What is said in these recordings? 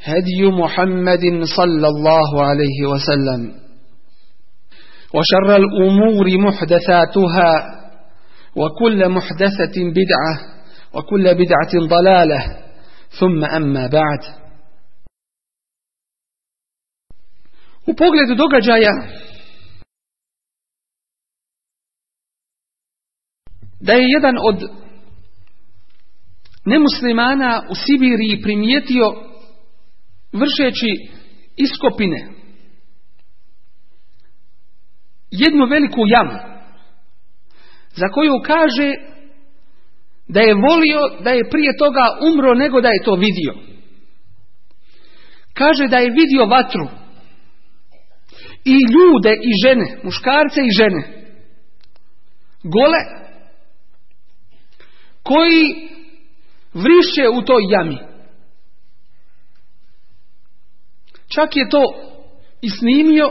هدي محمد صلى الله عليه وسلم وشر الأمور محدثاتها وكل محدثة بدعة وكل بدعة ضلالة ثم أما بعد U pogledu događaja da je jedan od nemuslimana u Sibiriji primijetio vršeći iskopine, jednu veliku jamu, za koju kaže da je volio da je prije toga umro nego da je to vidio. Kaže da je vidio vatru i ljude i žene, muškarce i žene, gole, koji vriše u toj jami. Čak je to i snimio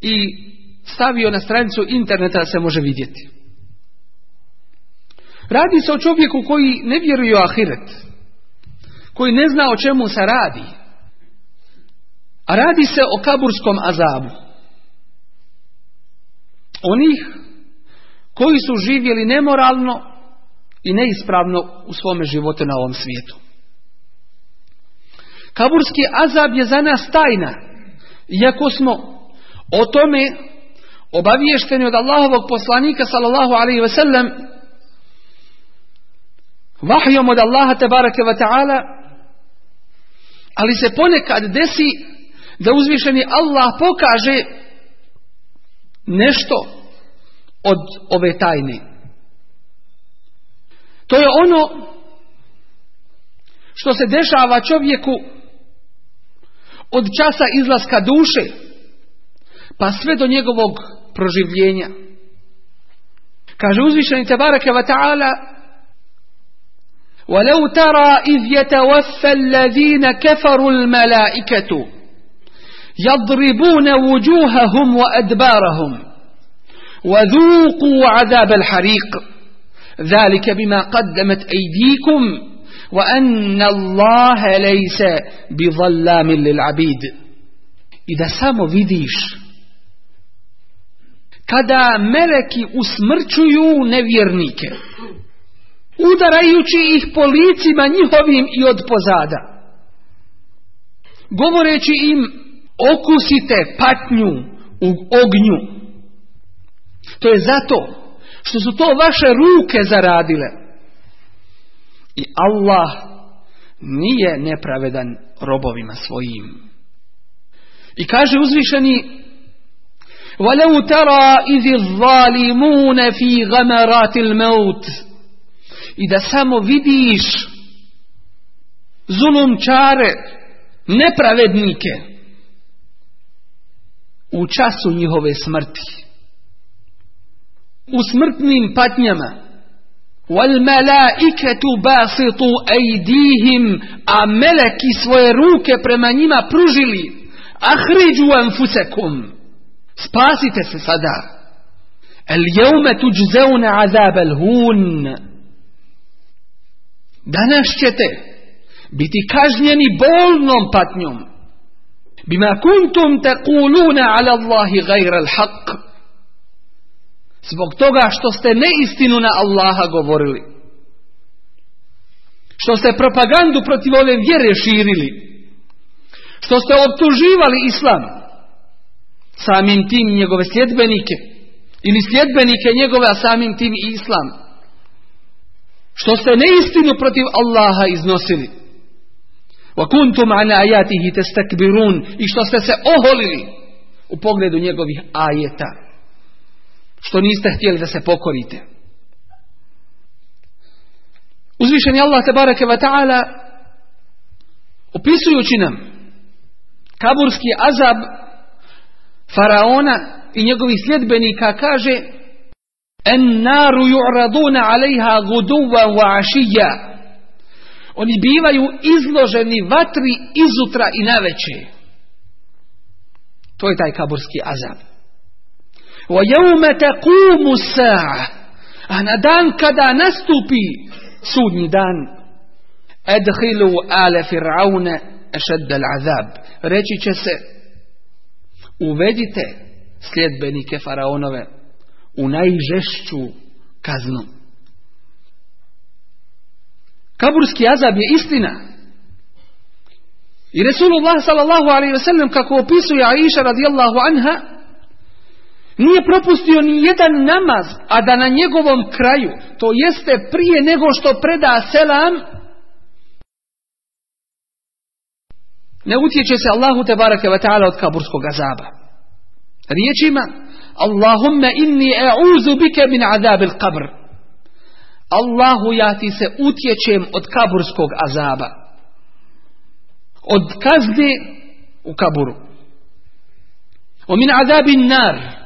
i stavio na stranicu interneta da se može vidjeti. Radi se o čovjeku koji ne vjeruje u ahiret, koji ne zna o čemu se radi, a radi se o kaburskom azabu. Onih koji su živjeli nemoralno i neispravno u svome životu na ovom svijetu. Kaburski azab je za nas tajna. Iako smo o tome obaviješteni od Allahovog poslanika sallallahu alaihi sellem vahjom od Allaha tebareke ve ta'ala ali se ponekad desi da uzvišeni Allah pokaže nešto od ove tajne. To je ono što se dešava čovjeku od časa izlaska duše, pa sve do njegovog proživljenja. Kaže uzvišeni bareke ve ta'ala وَلَوْ ترى إِذْ يتوفى الَّذِينَ كَفَرُوا الْمَلَائِكَةُ يَضْرِبُونَ وُجُوهَهُمْ وَأَدْبَارَهُمْ وَذُوقُوا عَذَابَ الْحَرِيقِ ذَلِكَ بِمَا قَدَّمَتْ أَيْدِيكُمْ وَأَنَّ اللَّهَ لَيْسَ بِظَلَّامٍ I da samo vidiš kada meleki usmrčuju nevjernike udarajući ih po licima njihovim i od pozada govoreći im okusite patnju u ognju to je zato što su to vaše ruke zaradile Allah nije nepravedan robovima svojim. I kaže uzvišeni وَلَوْ تَرَا إِذِ الظَّالِمُونَ فِي غَمَرَاتِ الْمَوْتِ I da samo vidiš zulumčare, nepravednike u času njihove smrti. U smrtnim patnjama Wal-melaiketu basitu ejdihim, a meleki svoje ruke prema njima pružili. Ahriđu anfusekum. Spasite se sada. El jevme tuđzeune azab el hun. Danas ćete biti kažnjeni bolnom patnjom. Bima kuntum tekuluna ala Allahi gajra al-haq. Zbog toga što ste neistinu na Allaha govorili. Što ste propagandu protiv ove vjere širili. Što ste optuživali islam. Samim tim njegove sljedbenike. Ili sljedbenike njegove, a samim tim i islam. Što ste neistinu protiv Allaha iznosili. وَكُنْتُمْ عَنَا عَيَاتِهِ تَسْتَكْبِرُونَ I što ste se oholili u pogledu njegovih ajeta što niste htjeli da se pokorite. Uzvišen je Allah tabaraka wa ta'ala opisujući nam kaburski azab faraona i njegovih sljedbenika kaže en naru ju'raduna alejha guduva wa ašija oni bivaju izloženi vatri izutra i naveče to je taj kaburski azab وَيَوْمَ تَقُومُ السَّاعَ A na dan kada nastupi sudnji dan Edhilu ale Fir'aune ešeddel azab Reći će se Uvedite sljedbenike faraonove u najžešću kaznu. Kaburski azab je istina. I Resulullah sallallahu alaihi ve sellem kako opisuje Aisha radijallahu anha nije propustio ni jedan namaz, a da na njegovom kraju, to jeste prije nego što preda selam, ne utječe se Allahu te barake wa ta'ala od kaburskog azaba. Riječima Allahumma inni e'uzu bike min azabil kabr Allahu ja ti se utječem od kaburskog azaba. Od kazdi u kaburu. O min nar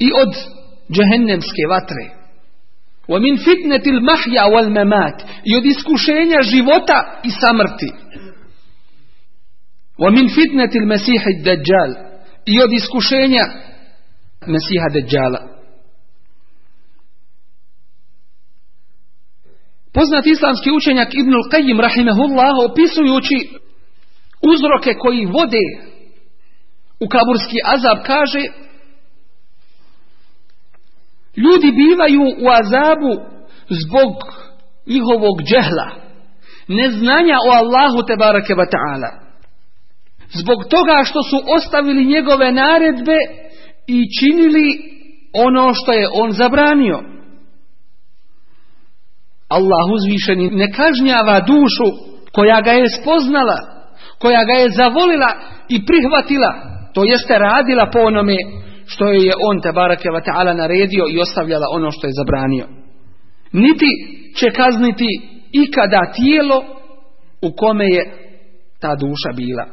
i od džehennemske vatre. fitnetil mahja wal وَالْمَمَاتِ I od iskušenja života i samrti. min fitnetil mesihi dađal I od iskušenja Mesiha Dajjala. Poznat islamski učenjak Ibn Qayyim rahimehullah opisujući uzroke koji vode u kaburski azab kaže Ljudi bivaju u azabu zbog njihovog džehla, neznanja o Allahu te barake ta'ala. Zbog toga što su ostavili njegove naredbe i činili ono što je on zabranio. Allah uzvišeni ne kažnjava dušu koja ga je spoznala, koja ga je zavolila i prihvatila, to jeste radila po onome što joj je on te barakeva ta'ala naredio i ostavljala ono što je zabranio. Niti će kazniti ikada tijelo u kome je ta duša bila.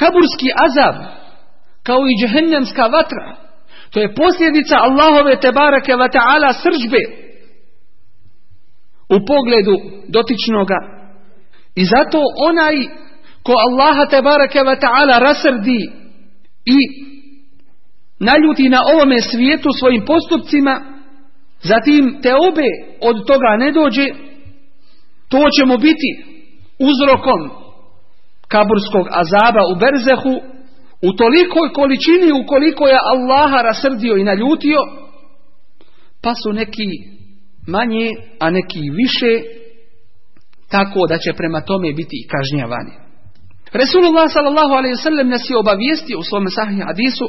Kaburski azab, kao i džehennemska vatra, to je posljedica Allahove te barakeva ta'ala sržbe u pogledu dotičnoga. I zato onaj ko Allaha te wa ta'ala rasrdi i naljuti na ovome svijetu svojim postupcima, zatim te obe od toga ne dođe, to ćemo biti uzrokom kaburskog azaba u Berzehu u tolikoj količini ukoliko je Allaha rasrdio i naljutio, pa su neki manje, a neki više, tako da će prema tome biti i kažnjavani. Resulullah sallallahu alaihi sallam nas je obavijestio u svome sahih hadisu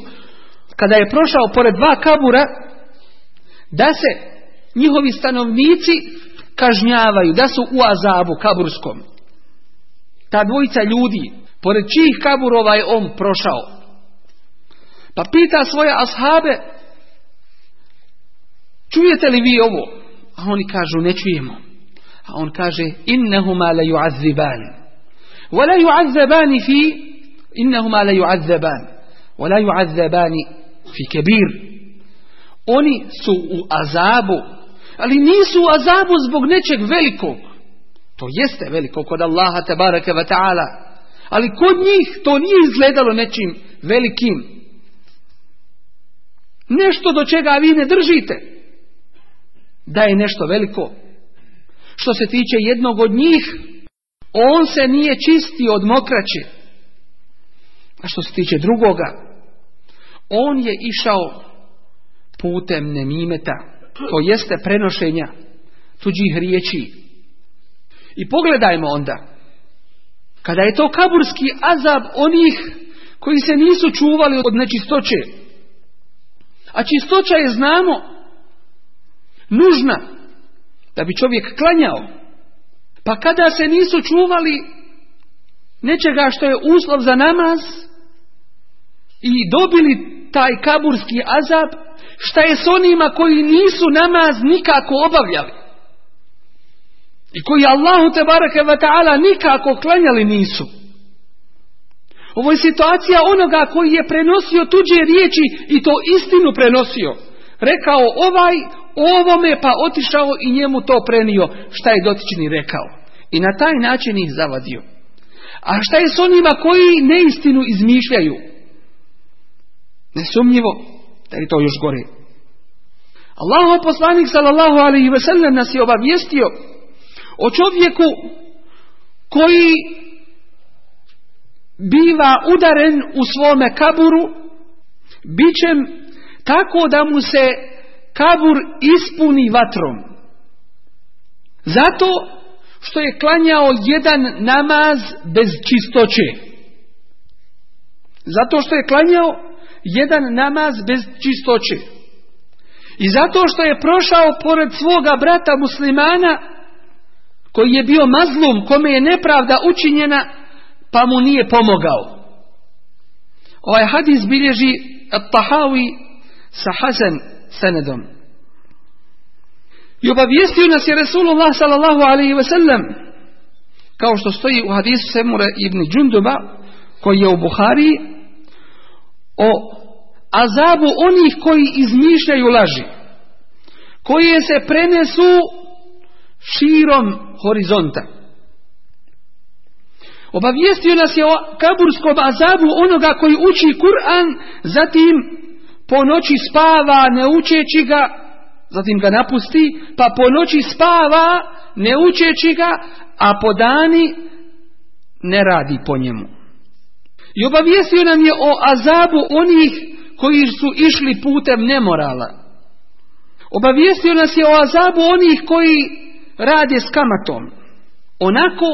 kada je prošao pored dva kabura da se njihovi stanovnici kažnjavaju, da su u azabu kaburskom. Ta dvojica ljudi, pored čijih kaburova je on prošao. Pa pita svoje ashabe, čujete li vi ovo? A oni kažu, ne čujemo. A on kaže, innehuma ju ju'azzibani. ولا يعذبان في إنهما لا يعذبان ولا يعذبان في كبير oni su u azabu ali nisu u azabu zbog nečeg velikog to jeste veliko kod Allaha tabaraka wa ta'ala ali kod njih to nije izgledalo nečim velikim nešto do čega vi ne držite da je nešto veliko što se tiče jednog od njih on se nije čistio od mokraće. A što se tiče drugoga, on je išao putem nemimeta, to jeste prenošenja tuđih riječi. I pogledajmo onda, kada je to kaburski azab onih koji se nisu čuvali od nečistoće, a čistoća je znamo nužna da bi čovjek klanjao, pa kada se nisu čuvali nečega što je uslov za namaz i dobili taj kaburski azab, šta je s onima koji nisu namaz nikako obavljali? I koji Allahu te barake ta'ala nikako klanjali nisu. Ovo je situacija onoga koji je prenosio tuđe riječi i to istinu prenosio. Rekao ovaj, ovome pa otišao i njemu to prenio šta je dotični rekao. I na taj način ih zavadio. A šta je s onima koji neistinu izmišljaju? Nesumnjivo da je to još gore. Allahov poslanik sallallahu alaihi ve nas je obavijestio o čovjeku koji biva udaren u svome kaburu bićem tako da mu se kabur ispuni vatrom. Zato što je klanjao jedan namaz bez čistoće. Zato što je klanjao jedan namaz bez čistoće. I zato što je prošao pored svoga brata muslimana koji je bio mazlum, kome je nepravda učinjena, pa mu nije pomogao. Ovaj hadis bilježi Tahawi sa senedom. I obavijestio nas je Resulullah sallallahu alaihi wasallam kao što stoji u hadisu Semure ibn Đunduba koji je u Buhari o azabu onih koji izmišljaju laži koje se prenesu širom horizonta. Obavijestio nas je o kaburskom azabu onoga koji uči Kur'an, zatim po noći spava ne učeći ga, zatim ga napusti, pa po noći spava ne učeći ga, a po dani ne radi po njemu. I obavijestio nam je o azabu onih koji su išli putem nemorala. Obavijestio nas je o azabu onih koji rade s kamatom. Onako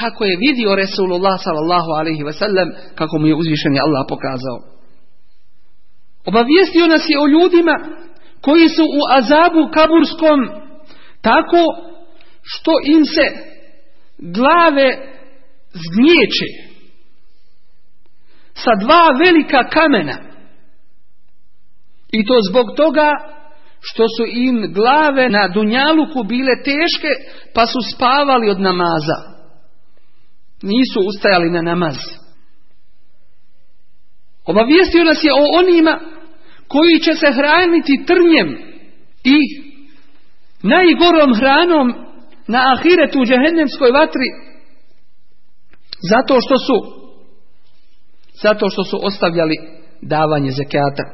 kako je vidio Resulullah sallallahu alaihi wasallam, kako mu je uzvišeni Allah pokazao. Obavijestio nas je o ljudima koji su u azabu kaburskom tako što im se glave zgnječe sa dva velika kamena. I to zbog toga što su im glave na dunjaluku bile teške pa su spavali od namaza. Nisu ustajali na namaz. Obavijestio nas je o onima koji će se hraniti trnjem i najgorom hranom na ahiretu u džehennemskoj vatri zato što su zato što su ostavljali davanje zekata.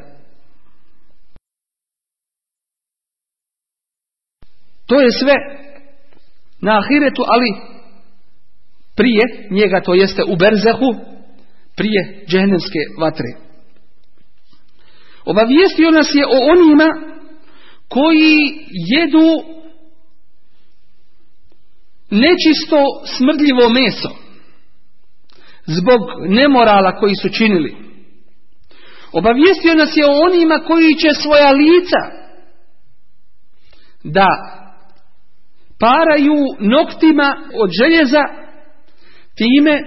To je sve na ahiretu, ali prije njega to jeste u berzehu, prije džehenevske vatre. Obavijestio nas je o onima koji jedu nečisto smrdljivo meso zbog nemorala koji su činili. Obavijestio nas je o onima koji će svoja lica da paraju noktima od željeza time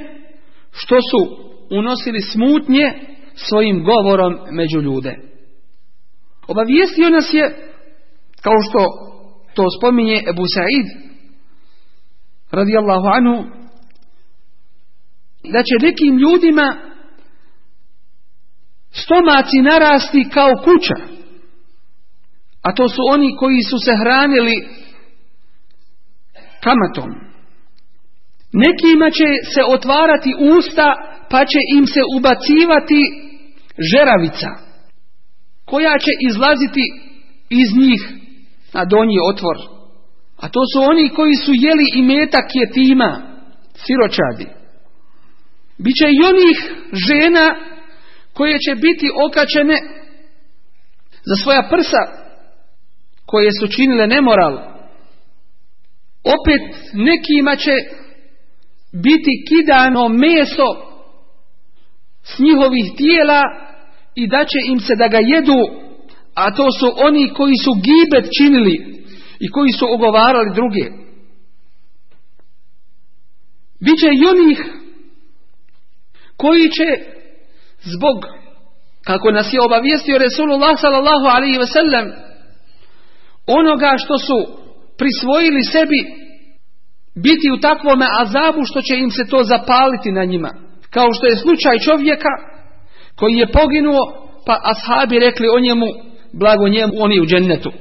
što su unosili smutnje svojim govorom među ljude. Obavijestio nas je, kao što to spominje Ebu Sa'id, radijallahu anu da će nekim ljudima stomaci narasti kao kuća. A to su oni koji su se hranili kamatom. Nekima će se otvarati usta pa će im se ubacivati žeravica koja će izlaziti iz njih na donji otvor. A to su oni koji su jeli i metak je tima, siročadi. Biće i onih žena koje će biti okačene za svoja prsa koje su činile nemoral. Opet nekima će biti kidano meso s njihovih tijela i da će im se da ga jedu, a to su oni koji su gibet činili i koji su ogovarali druge. Biće i onih koji će zbog, kako nas je obavijestio Resulullah sallallahu alaihi ve sellem, onoga što su prisvojili sebi, biti u takvome azabu što će im se to zapaliti na njima. Kao što je slučaj čovjeka koji je poginuo, pa ashabi rekli o njemu, blago njemu, oni u džennetu.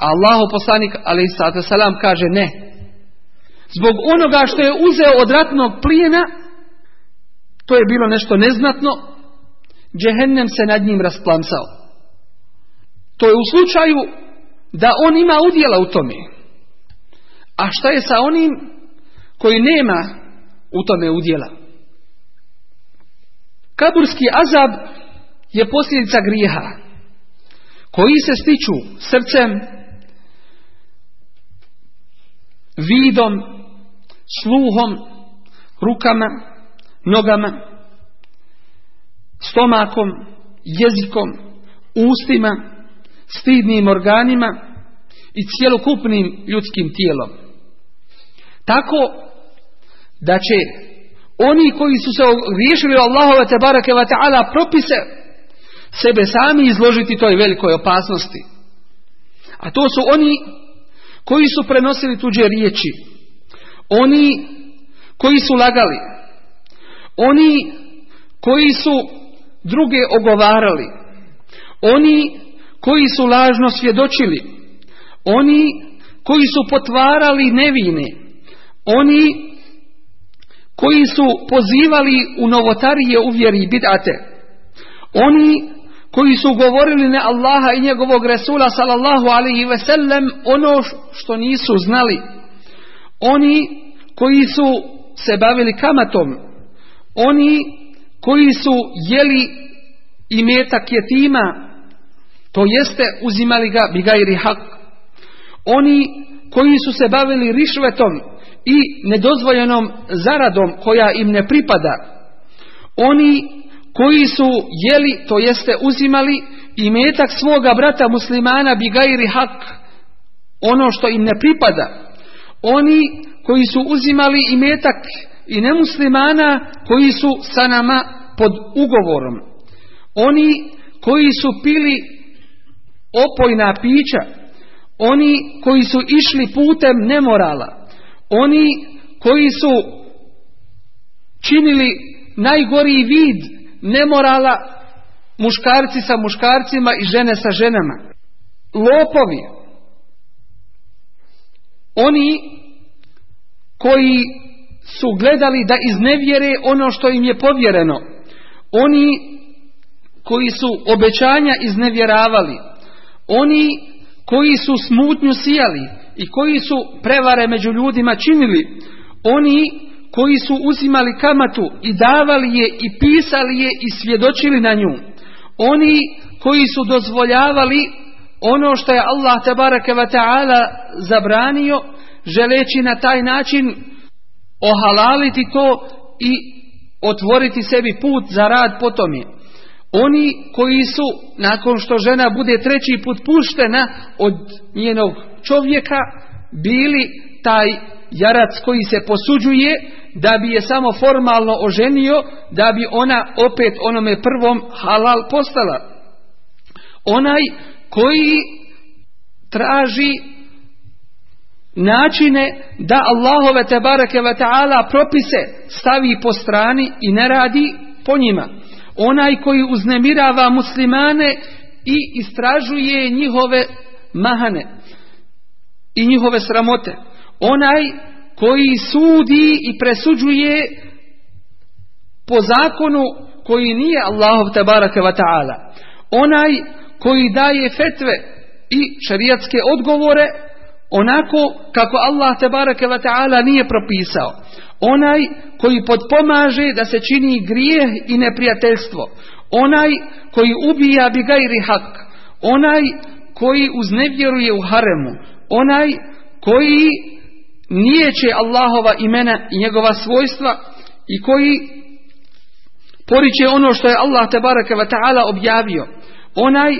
A Allahu poslanik, salam, kaže ne. Zbog onoga što je uzeo od ratnog plijena, to je bilo nešto neznatno, džehennem se nad njim rasplamsao. To je u slučaju da on ima udjela u tome. A šta je sa onim koji nema u tome udjela? Kaburski azab je posljedica grijeha koji se stiču srcem, vidom, sluhom, rukama, nogama, stomakom, jezikom, ustima, stidnim organima i cjelokupnim ljudskim tijelom. Tako da će oni koji su se riješili Allahove te barake ta'ala propise sebe sami izložiti toj velikoj opasnosti. A to su oni koji su prenosili tuđe riječi. Oni koji su lagali. Oni koji su druge ogovarali. Oni koji su lažno svjedočili. Oni koji su potvarali nevine. Oni koji su pozivali u novotarije uvjeri bidate. Oni koji su govorili ne Allaha i njegovog Resula sallallahu alaihi ve sellem ono što nisu znali. Oni koji su se bavili kamatom. Oni koji su jeli i metak tima, to jeste uzimali ga bigajri hak. Oni koji su se bavili rišvetom, i nedozvoljenom zaradom koja im ne pripada. Oni koji su jeli, to jeste uzimali, i metak svoga brata muslimana bigajri hak, ono što im ne pripada. Oni koji su uzimali i metak i nemuslimana koji su sa nama pod ugovorom. Oni koji su pili opojna pića, oni koji su išli putem nemorala, oni koji su činili najgoriji vid nemorala muškarci sa muškarcima i žene sa ženama. Lopovi. Oni koji su gledali da iznevjere ono što im je povjereno. Oni koji su obećanja iznevjeravali. Oni koji su smutnju sijali i koji su prevare među ljudima činili, oni koji su uzimali kamatu i davali je i pisali je i svjedočili na nju, oni koji su dozvoljavali ono što je Allah ta'ala zabranio, želeći na taj način ohalaliti to i otvoriti sebi put za rad potom je. Oni koji su, nakon što žena bude treći put puštena od njenog čovjeka bili taj jarac koji se posuđuje da bi je samo formalno oženio da bi ona opet onome prvom halal postala onaj koji traži načine da Allahove te ve propise stavi po strani i ne radi po njima onaj koji uznemirava muslimane i istražuje njihove mahane i njihove sramote. Onaj koji sudi i presuđuje po zakonu koji nije Allahov tabaraka wa ta'ala. Onaj koji daje fetve i šarijatske odgovore onako kako Allah tabaraka wa ta'ala nije propisao. Onaj koji podpomaže da se čini grijeh i neprijateljstvo. Onaj koji ubija bigajri hak. Onaj koji uznevjeruje u haremu onaj koji nijeće Allahova imena i njegova svojstva i koji poriče ono što je Allah tabaraka ta'ala objavio. Onaj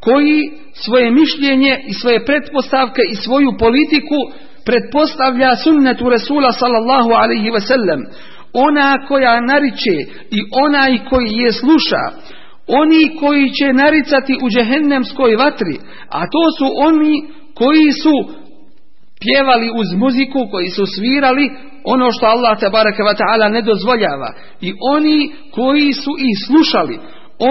koji svoje mišljenje i svoje pretpostavke i svoju politiku pretpostavlja sunnetu Resula sallallahu alaihi wasallam. Ona koja nariče i onaj koji je sluša. Oni koji će naricati u džehennemskoj vatri. A to su oni koji su pjevali uz muziku, koji su svirali ono što Allah ne dozvoljava. I oni koji su i slušali,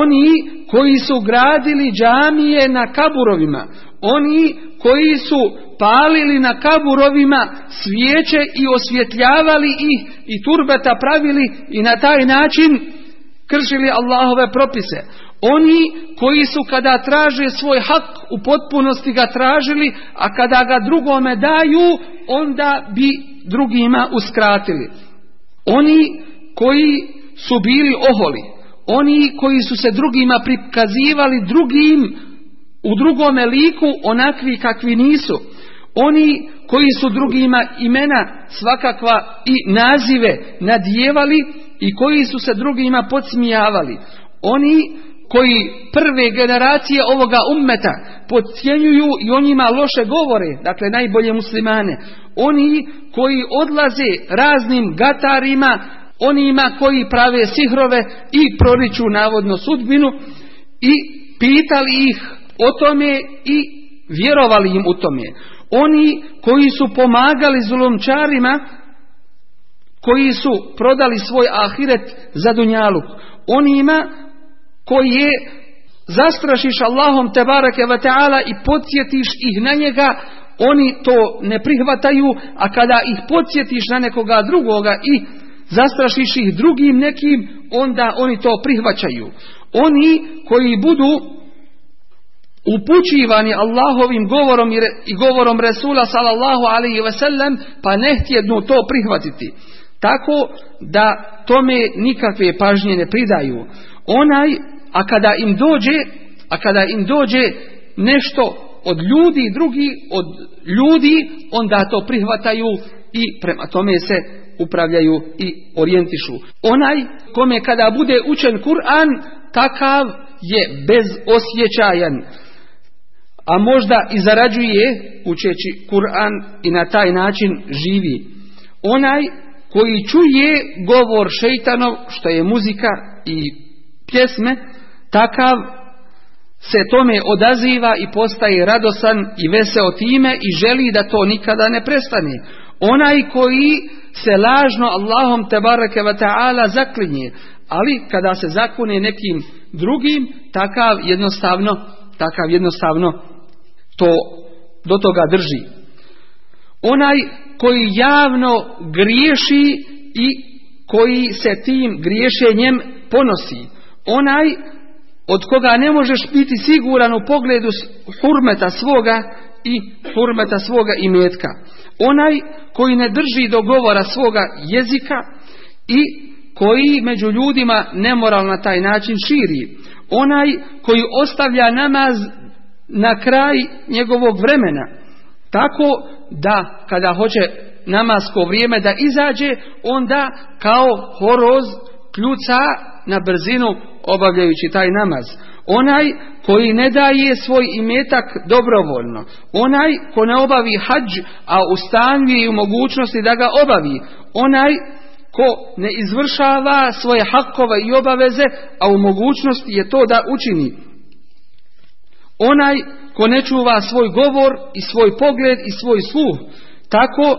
oni koji su gradili džamije na kaburovima, oni koji su palili na kaburovima svijeće i osvjetljavali ih i turbeta pravili i na taj način kršili Allahove propise. Oni koji su kada traže svoj hak u potpunosti ga tražili, a kada ga drugome daju, onda bi drugima uskratili. Oni koji su bili oholi, oni koji su se drugima prikazivali drugim u drugome liku onakvi kakvi nisu, oni koji su drugima imena svakakva i nazive nadjevali i koji su se drugima podsmijavali, oni koji prve generacije ovoga ummeta podcjenjuju i o njima loše govore, dakle najbolje muslimane, oni koji odlaze raznim gatarima, onima koji prave sihrove i proriču navodno sudbinu i pitali ih o tome i vjerovali im u tome. Oni koji su pomagali zulomčarima, koji su prodali svoj ahiret za dunjaluk, onima koji je zastrašiš Allahom te barake ta'ala i podsjetiš ih na njega, oni to ne prihvataju, a kada ih podsjetiš na nekoga drugoga i zastrašiš ih drugim nekim, onda oni to prihvaćaju. Oni koji budu upućivani Allahovim govorom i govorom Resula sallallahu alaihi sellem, pa ne htjedno to prihvatiti. Tako da tome nikakve pažnje ne pridaju. Onaj a kada im dođe, a kada im dođe nešto od ljudi drugi, od ljudi, onda to prihvataju i prema tome se upravljaju i orijentišu. Onaj kome kada bude učen Kur'an, takav je bezosjećajan, a možda i zarađuje učeći Kur'an i na taj način živi. Onaj koji čuje govor šeitanov, što je muzika i pjesme, takav se tome odaziva i postaje radosan i veseo time i želi da to nikada ne prestane. Onaj koji se lažno Allahom tebareke ve ta'ala zaklinje, ali kada se zakune nekim drugim, takav jednostavno, takav jednostavno to do toga drži. Onaj koji javno griješi i koji se tim griješenjem ponosi. Onaj od koga ne možeš biti siguran u pogledu hurmeta svoga i hurmeta svoga imetka. Onaj koji ne drži dogovora svoga jezika i koji među ljudima nemoral na taj način širi. Onaj koji ostavlja namaz na kraj njegovog vremena. Tako da kada hoće namasko vrijeme da izađe, onda kao horoz kljuca na brzinu obavljajući taj namaz. Onaj koji ne daje svoj imetak dobrovoljno. Onaj ko ne obavi hađ, a u stanju i u mogućnosti da ga obavi. Onaj ko ne izvršava svoje hakove i obaveze, a u mogućnosti je to da učini. Onaj ko ne čuva svoj govor i svoj pogled i svoj sluh, tako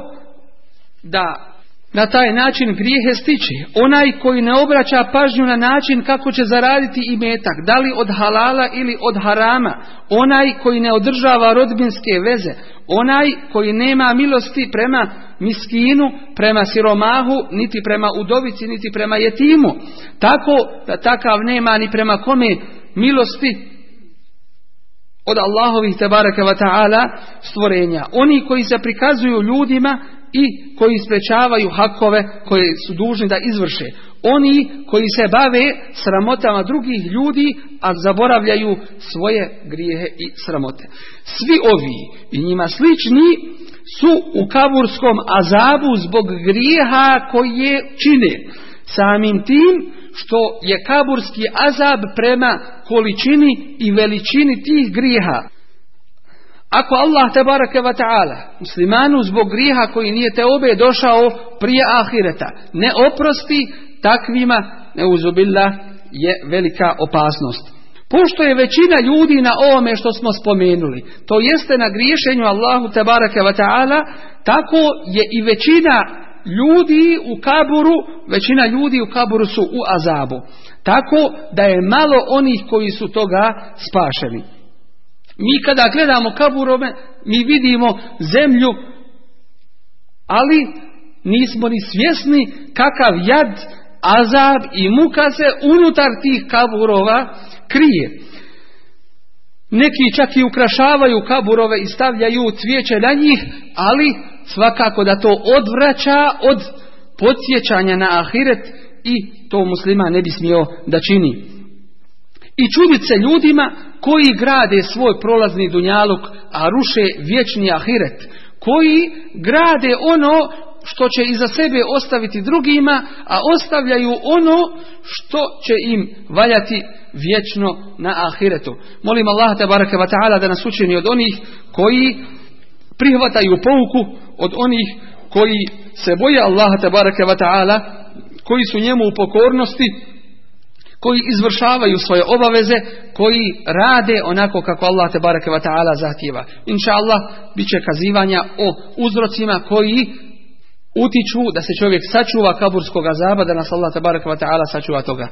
da na taj način grijehe stiče. Onaj koji ne obraća pažnju na način kako će zaraditi i metak, da li od halala ili od harama, onaj koji ne održava rodbinske veze, onaj koji nema milosti prema miskinu, prema siromahu, niti prema udovici, niti prema jetimu, tako da takav nema ni prema kome milosti, od Allahovih tabaraka wa stvorenja. Oni koji se prikazuju ljudima i koji sprečavaju hakove koje su dužni da izvrše. Oni koji se bave sramotama drugih ljudi, a zaboravljaju svoje grijehe i sramote. Svi ovi i njima slični su u kaburskom azabu zbog grijeha je čine. Samim tim što je kaburski azab prema količini i veličini tih grijeha. Ako Allah te barake wa ta'ala muslimanu zbog griha koji nije te obe došao prije ahireta ne oprosti takvima neuzubilla je velika opasnost. Pošto je većina ljudi na ovome što smo spomenuli, to jeste na griješenju Allahu te barake wa ta'ala, tako je i većina ljudi u kaburu, većina ljudi u kaburu su u azabu. Tako da je malo onih koji su toga spašeni. Mi kada gledamo kaburove, mi vidimo zemlju, ali nismo ni svjesni kakav jad, azab i muka se unutar tih kaburova krije. Neki čak i ukrašavaju kaburove i stavljaju cvijeće na njih, ali svakako da to odvraća od podsjećanja na ahiret i to muslima ne bi smio da čini i čudit se ljudima koji grade svoj prolazni dunjaluk, a ruše vječni ahiret, koji grade ono što će iza sebe ostaviti drugima, a ostavljaju ono što će im valjati vječno na ahiretu. Molim Allah da nas učini od onih koji prihvataju pouku, od onih koji se boje Allaha te ta'ala, koji su njemu u pokornosti, koji izvršavaju svoje obaveze, koji rade onako kako Allah te bareke ve taala zahtjeva. Inša Allah bit će kazivanja o uzrocima koji utiču da se čovjek sačuva kaburskog azaba, da nas Allah te bareke ve taala sačuva toga.